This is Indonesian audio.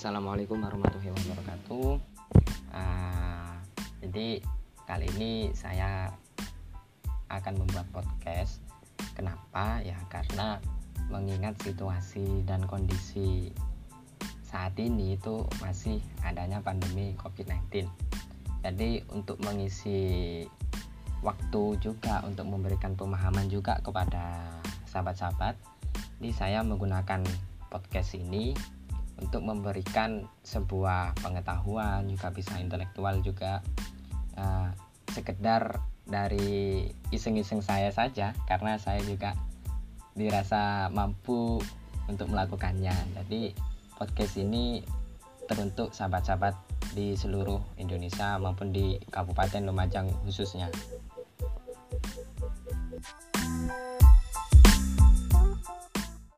Assalamualaikum warahmatullahi wabarakatuh. Uh, jadi kali ini saya akan membuat podcast. Kenapa? Ya karena mengingat situasi dan kondisi saat ini itu masih adanya pandemi COVID-19. Jadi untuk mengisi waktu juga untuk memberikan pemahaman juga kepada sahabat-sahabat, ini saya menggunakan podcast ini untuk memberikan sebuah pengetahuan juga bisa intelektual juga. Uh, sekedar dari iseng-iseng saya saja karena saya juga dirasa mampu untuk melakukannya. Jadi podcast ini teruntuk sahabat-sahabat di seluruh Indonesia maupun di Kabupaten Lumajang khususnya